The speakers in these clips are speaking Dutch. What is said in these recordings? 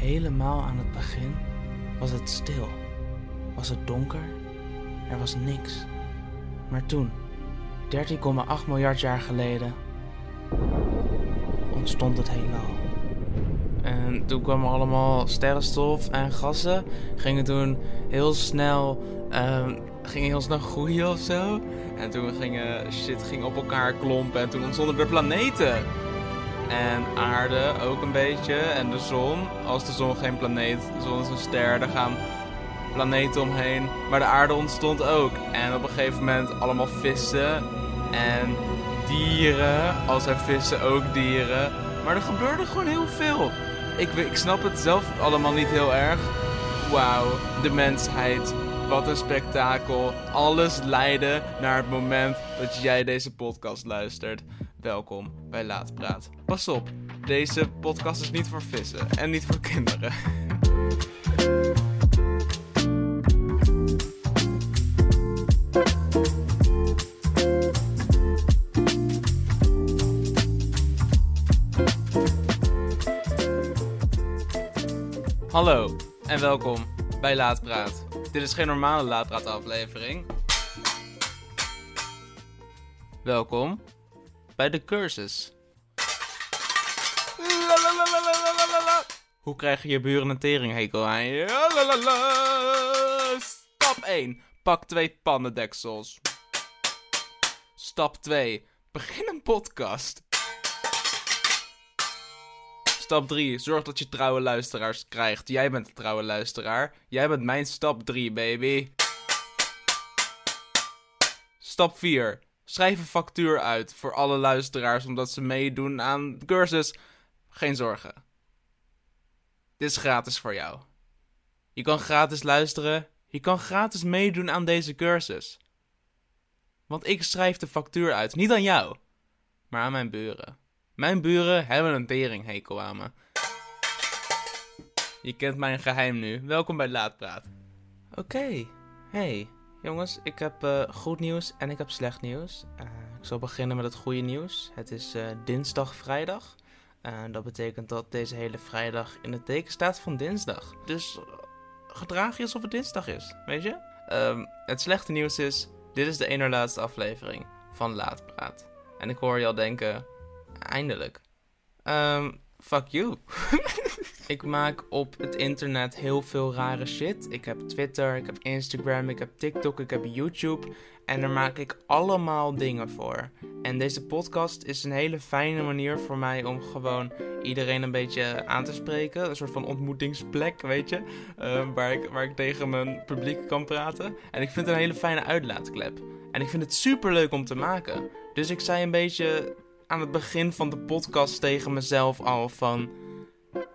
Helemaal aan het begin was het stil. Was het donker? Er was niks. Maar toen, 13,8 miljard jaar geleden, ontstond het heelal. En toen kwamen allemaal sterrenstof en gassen. Gingen toen heel snel, ehm, gingen heel snel groeien of zo. En toen gingen shit ging op elkaar klompen. En toen ontstonden er planeten. En aarde ook een beetje. En de zon. Als de zon geen planeet, de zon is een ster, dan gaan planeten omheen. Maar de aarde ontstond ook. En op een gegeven moment allemaal vissen. En dieren. Als er vissen ook dieren. Maar er gebeurde gewoon heel veel. Ik, ik snap het zelf allemaal niet heel erg. Wauw, de mensheid. Wat een spektakel. Alles leidde naar het moment dat jij deze podcast luistert. Welkom bij Laatpraat. Pas op, deze podcast is niet voor vissen en niet voor kinderen. Hallo en welkom bij Laatpraat. Dit is geen normale Laatpraat aflevering. Welkom bij de cursus. Hoe krijg je buren een teringhekel aan? Stap 1. Pak twee pannendeksels. Stap 2. Begin een podcast. Stap 3. Zorg dat je trouwe luisteraars krijgt. Jij bent de trouwe luisteraar. Jij bent mijn stap 3, baby. Stap 4. Schrijf een factuur uit voor alle luisteraars omdat ze meedoen aan de cursus. Geen zorgen. Dit is gratis voor jou. Je kan gratis luisteren. Je kan gratis meedoen aan deze cursus. Want ik schrijf de factuur uit. Niet aan jou, maar aan mijn buren. Mijn buren hebben een teringhekel aan. Je kent mijn geheim nu. Welkom bij Laatpraat. Oké, hey. Jongens, ik heb uh, goed nieuws en ik heb slecht nieuws. Uh, ik zal beginnen met het goede nieuws. Het is uh, dinsdag, vrijdag. dat betekent dat deze hele vrijdag in het teken staat van dinsdag. Dus gedraag je alsof het dinsdag is, weet je? Um, het slechte nieuws is, dit is de ene laatste aflevering van Laatpraat. En ik hoor je al denken, eindelijk. Um, fuck you. ik maak op het internet heel veel rare shit. Ik heb Twitter, ik heb Instagram, ik heb TikTok, ik heb YouTube. En daar maak ik allemaal dingen voor. En deze podcast is een hele fijne manier voor mij om gewoon iedereen een beetje aan te spreken. Een soort van ontmoetingsplek, weet je. Uh, waar, ik, waar ik tegen mijn publiek kan praten. En ik vind het een hele fijne uitlaatklep. En ik vind het super leuk om te maken. Dus ik zei een beetje aan het begin van de podcast tegen mezelf al van...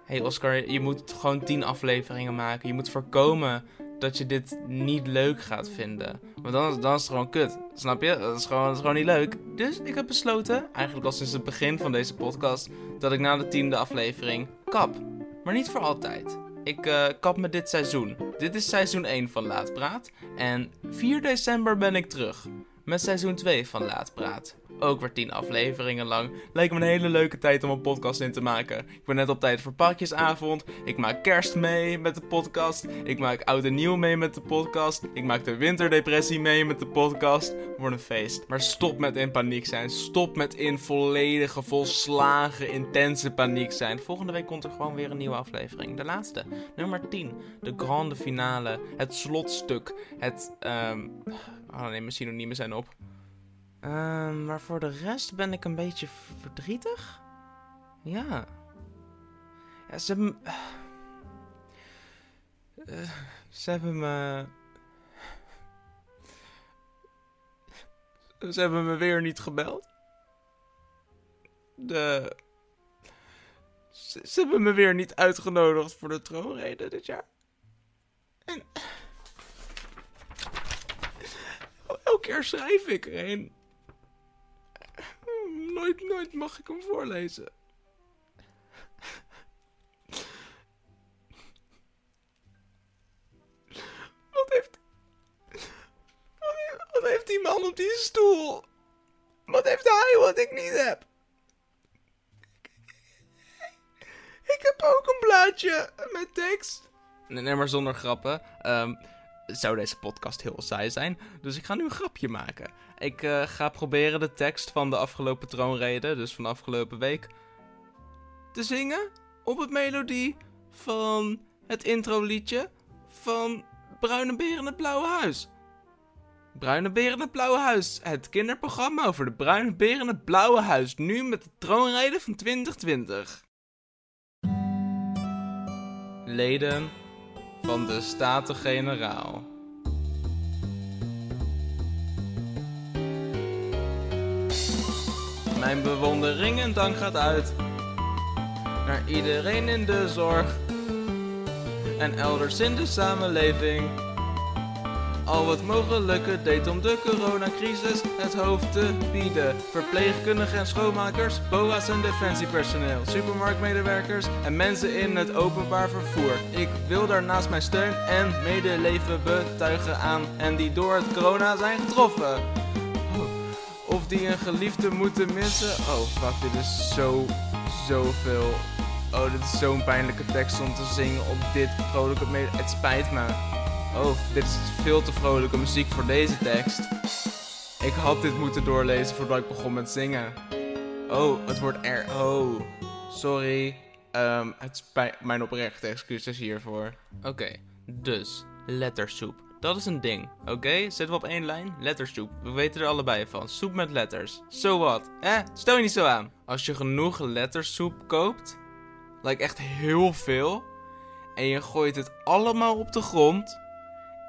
Hey Oscar, je moet gewoon 10 afleveringen maken. Je moet voorkomen dat je dit niet leuk gaat vinden. Want dan, dan is het gewoon kut. Snap je? Dat is, gewoon, dat is gewoon niet leuk. Dus ik heb besloten, eigenlijk al sinds het begin van deze podcast, dat ik na de tiende aflevering kap. Maar niet voor altijd. Ik uh, kap me dit seizoen. Dit is seizoen 1 van Laatpraat. En 4 december ben ik terug. Met seizoen 2 van Laatpraat. Ook weer 10 afleveringen lang. Lijkt me een hele leuke tijd om een podcast in te maken. Ik ben net op tijd voor pakjesavond. Ik maak kerst mee met de podcast. Ik maak oud en nieuw mee met de podcast. Ik maak de winterdepressie mee met de podcast. Wordt een feest. Maar stop met in paniek zijn. Stop met in volledige, volslagen, intense paniek zijn. Volgende week komt er gewoon weer een nieuwe aflevering. De laatste. Nummer 10. De grande finale. Het slotstuk. Het, um... Oh nee, mijn synoniemen zijn op. Um, maar voor de rest ben ik een beetje verdrietig. Ja. Ze hebben. Uh, ze hebben me. Ze hebben me weer niet gebeld. De. Ze, hebben me weer niet uitgenodigd voor de troonrede dit jaar. En. Elke keer schrijf ik erheen nooit, nooit mag ik hem voorlezen. Wat heeft... Wat heeft, die man op die stoel? Wat heeft hij wat ik niet heb? Ik heb ook een plaatje met tekst. Nee, maar zonder grappen. Um, zou deze podcast heel saai zijn. Dus ik ga nu een grapje maken. Ik uh, ga proberen de tekst van de afgelopen troonrede, dus van de afgelopen week, te zingen op het melodie van het introliedje van Bruine Beer in het Blauwe Huis. Bruine Beer in het Blauwe Huis. Het kinderprogramma over de Bruine Beer in het Blauwe Huis. Nu met de troonrede van 2020. Leden van de Staten-Generaal. Mijn bewondering en dank gaat uit naar iedereen in de zorg en elders in de samenleving. Al wat mogelijke deed om de coronacrisis het hoofd te bieden. Verpleegkundigen en schoonmakers, BOA's en defensiepersoneel, supermarktmedewerkers en mensen in het openbaar vervoer. Ik wil daarnaast mijn steun en medeleven betuigen aan en die door het corona zijn getroffen. Of die een geliefde moeten missen. Oh fuck, dit is zo, zoveel Oh, dit is zo'n pijnlijke tekst om te zingen op dit vrolijke... Het spijt me. Oh, dit is veel te vrolijke muziek voor deze tekst. Ik had dit moeten doorlezen voordat ik begon met zingen. Oh, het wordt er... Oh, sorry. Um, het spijt... Mijn oprechte excuses hiervoor. Oké, dus lettersoep. Dat is een ding, oké? Zitten we op één lijn? Lettersoep. We weten er allebei van. Soep met letters. So what? Eh? Stel je niet zo aan. Als je genoeg lettersoep koopt, Like echt heel veel. En je gooit het allemaal op de grond.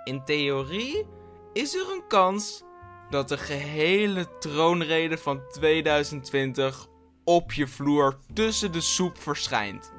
In theorie is er een kans dat de gehele troonrede van 2020 op je vloer tussen de soep verschijnt.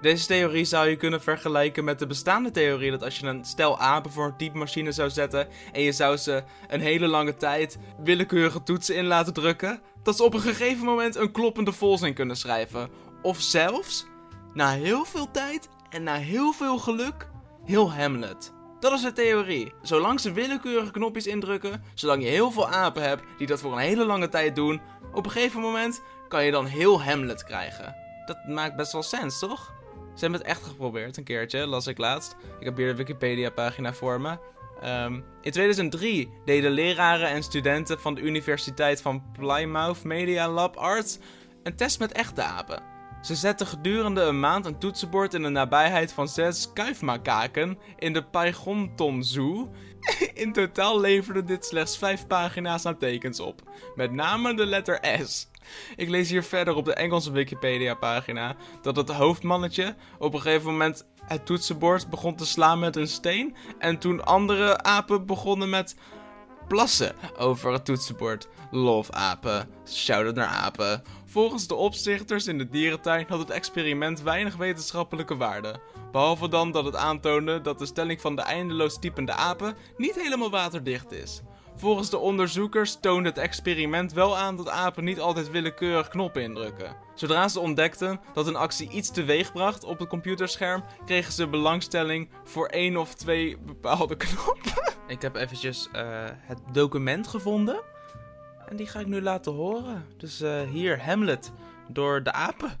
Deze theorie zou je kunnen vergelijken met de bestaande theorie dat als je een stel apen voor een typemachine zou zetten en je zou ze een hele lange tijd willekeurige toetsen in laten drukken, dat ze op een gegeven moment een kloppende volzin kunnen schrijven. Of zelfs na heel veel tijd en na heel veel geluk, heel Hamlet. Dat is de theorie. Zolang ze willekeurige knopjes indrukken, zolang je heel veel apen hebt die dat voor een hele lange tijd doen, op een gegeven moment kan je dan heel Hamlet krijgen. Dat maakt best wel sens, toch? Ze hebben het echt geprobeerd, een keertje, las ik laatst. Ik heb hier de Wikipedia-pagina voor me. Um, in 2003 deden leraren en studenten van de Universiteit van Plymouth Media Lab Arts een test met echte apen. Ze zetten gedurende een maand een toetsenbord in de nabijheid van zes kuifmakaken in de Paigonton Zoo. In totaal leverde dit slechts vijf pagina's aan tekens op, met name de letter S. Ik lees hier verder op de Engelse Wikipedia-pagina dat het hoofdmannetje op een gegeven moment het toetsenbord begon te slaan met een steen. En toen andere apen begonnen met plassen over het toetsenbord. Love apen, shout-out naar apen. Volgens de opzichters in de dierentuin had het experiment weinig wetenschappelijke waarde. Behalve dan dat het aantoonde dat de stelling van de eindeloos typende apen niet helemaal waterdicht is. Volgens de onderzoekers toonde het experiment wel aan dat apen niet altijd willekeurig knoppen indrukken. Zodra ze ontdekten dat een actie iets teweeg bracht op het computerscherm, kregen ze belangstelling voor één of twee bepaalde knoppen. Ik heb eventjes uh, het document gevonden en die ga ik nu laten horen. Dus uh, hier, Hamlet, door de apen.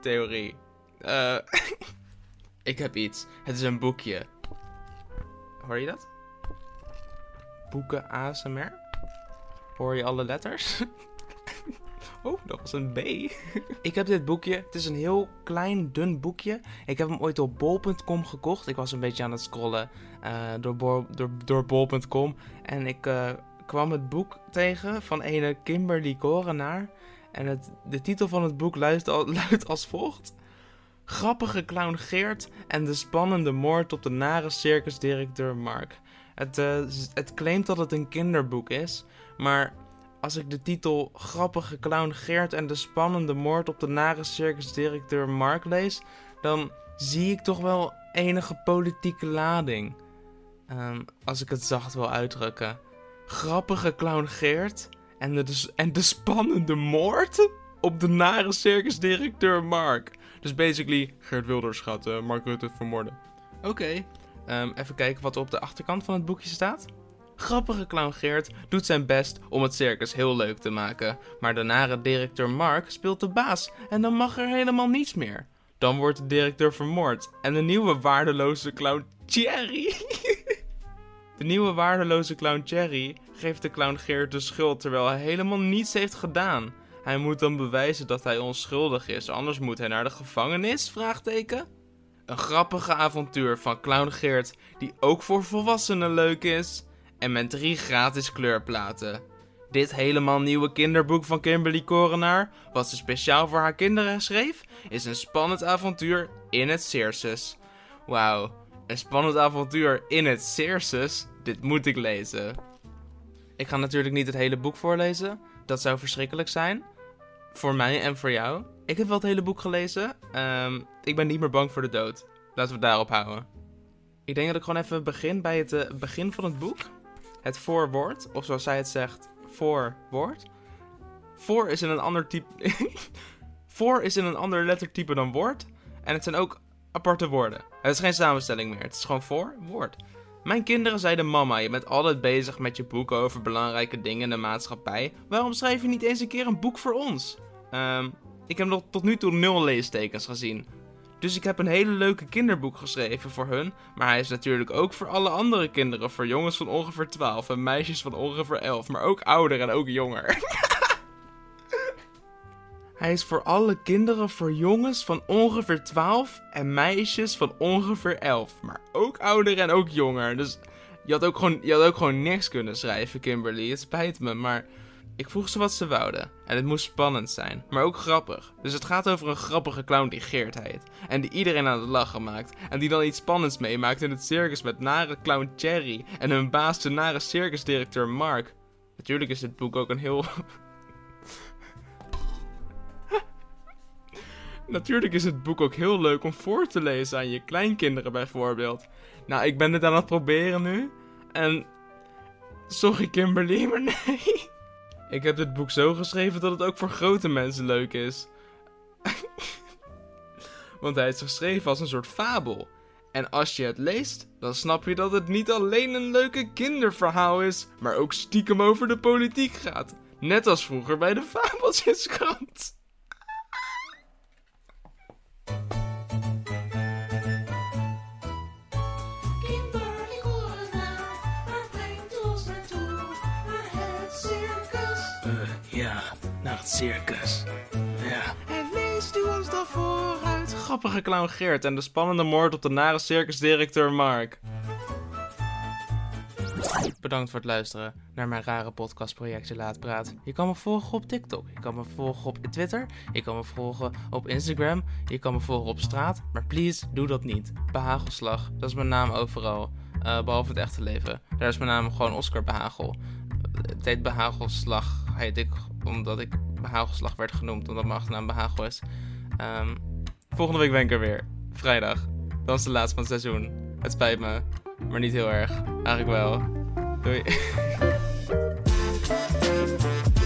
aap-theorie. Uh, ik heb iets. Het is een boekje. Hoor je dat? Boeken ASMR? Hoor je alle letters? Oh, dat was een B. ik heb dit boekje. Het is een heel klein, dun boekje. Ik heb hem ooit op bol.com gekocht. Ik was een beetje aan het scrollen uh, door, door, door bol.com. En ik uh, kwam het boek tegen van ene Kimberly Korenaar. En de titel van het boek luidt, al, luidt als volgt. Grappige clown Geert en de spannende moord op de nare circusdirecteur Mark. Het, uh, het claimt dat het een kinderboek is, maar als ik de titel Grappige clown Geert en de spannende moord op de nare circusdirecteur Mark lees, dan zie ik toch wel enige politieke lading. Um, als ik het zacht wil uitdrukken. Grappige clown Geert en de, en de spannende moord op de nare circusdirecteur Mark. Dus basically, Geert Wilders gaat uh, Mark Rutte vermoorden. Oké, okay. um, even kijken wat er op de achterkant van het boekje staat. Grappige clown Geert doet zijn best om het circus heel leuk te maken. Maar de nare directeur Mark speelt de baas en dan mag er helemaal niets meer. Dan wordt de directeur vermoord en de nieuwe waardeloze clown Thierry. de nieuwe waardeloze clown Thierry geeft de clown Geert de schuld terwijl hij helemaal niets heeft gedaan. Hij moet dan bewijzen dat hij onschuldig is, anders moet hij naar de gevangenis? Vraagteken. Een grappige avontuur van Clown Geert, die ook voor volwassenen leuk is. En met drie gratis kleurplaten. Dit helemaal nieuwe kinderboek van Kimberly Korenaar, wat ze speciaal voor haar kinderen schreef, is een spannend avontuur in het Circus. Wauw, een spannend avontuur in het Circus? Dit moet ik lezen. Ik ga natuurlijk niet het hele boek voorlezen, dat zou verschrikkelijk zijn. Voor mij en voor jou. Ik heb wel het hele boek gelezen. Um, ik ben niet meer bang voor de dood. Laten we het daarop houden. Ik denk dat ik gewoon even begin bij het uh, begin van het boek. Het voorwoord, of zoals zij het zegt, voorwoord. Voor is in een ander type. voor is in een ander lettertype dan woord. En het zijn ook aparte woorden. Het is geen samenstelling meer. Het is gewoon voor, woord. Mijn kinderen zeiden: Mama, je bent altijd bezig met je boeken over belangrijke dingen in de maatschappij. Waarom schrijf je niet eens een keer een boek voor ons? Um, ik heb nog tot nu toe nul leestekens gezien. Dus ik heb een hele leuke kinderboek geschreven voor hun. Maar hij is natuurlijk ook voor alle andere kinderen. Voor jongens van ongeveer 12 en meisjes van ongeveer 11. Maar ook ouder en ook jonger. Hij is voor alle kinderen voor jongens van ongeveer 12 en meisjes van ongeveer 11. Maar ook ouder en ook jonger. Dus je had ook gewoon, je had ook gewoon niks kunnen schrijven, Kimberly. Het spijt me, maar ik vroeg ze wat ze wouden. En het moest spannend zijn, maar ook grappig. Dus het gaat over een grappige clown die Geert heet. En die iedereen aan het lachen maakt. En die dan iets spannends meemaakt in het circus met nare clown Cherry. En hun baas, de nare circusdirecteur Mark. Natuurlijk is dit boek ook een heel Natuurlijk is het boek ook heel leuk om voor te lezen aan je kleinkinderen bijvoorbeeld. Nou, ik ben het aan het proberen nu. En. Sorry Kimberly, maar nee. Ik heb dit boek zo geschreven dat het ook voor grote mensen leuk is. Want hij is geschreven als een soort fabel. En als je het leest, dan snap je dat het niet alleen een leuke kinderverhaal is, maar ook stiekem over de politiek gaat. Net als vroeger bij de Fabeltjeskrant. Circus. Ja. En leest u ons dan vooruit. Grappige clown Geert en de spannende moord op de nare circusdirecteur Mark. Bedankt voor het luisteren naar mijn rare podcastprojectje Laat Praat. Je kan me volgen op TikTok, je kan me volgen op Twitter, je kan me volgen op Instagram, je kan me volgen op straat. Maar please, doe dat niet. Behagelslag, dat is mijn naam overal. Uh, behalve het echte leven. Daar is mijn naam gewoon Oscar Behagel. Het heet Behagelslag, heet ik omdat ik Behagelslag werd genoemd, omdat mijn achternaam Behagel is. Um, volgende week ben ik er weer. Vrijdag. Dan is de laatste van het seizoen. Het spijt me, maar niet heel erg. Eigenlijk wel. Doei.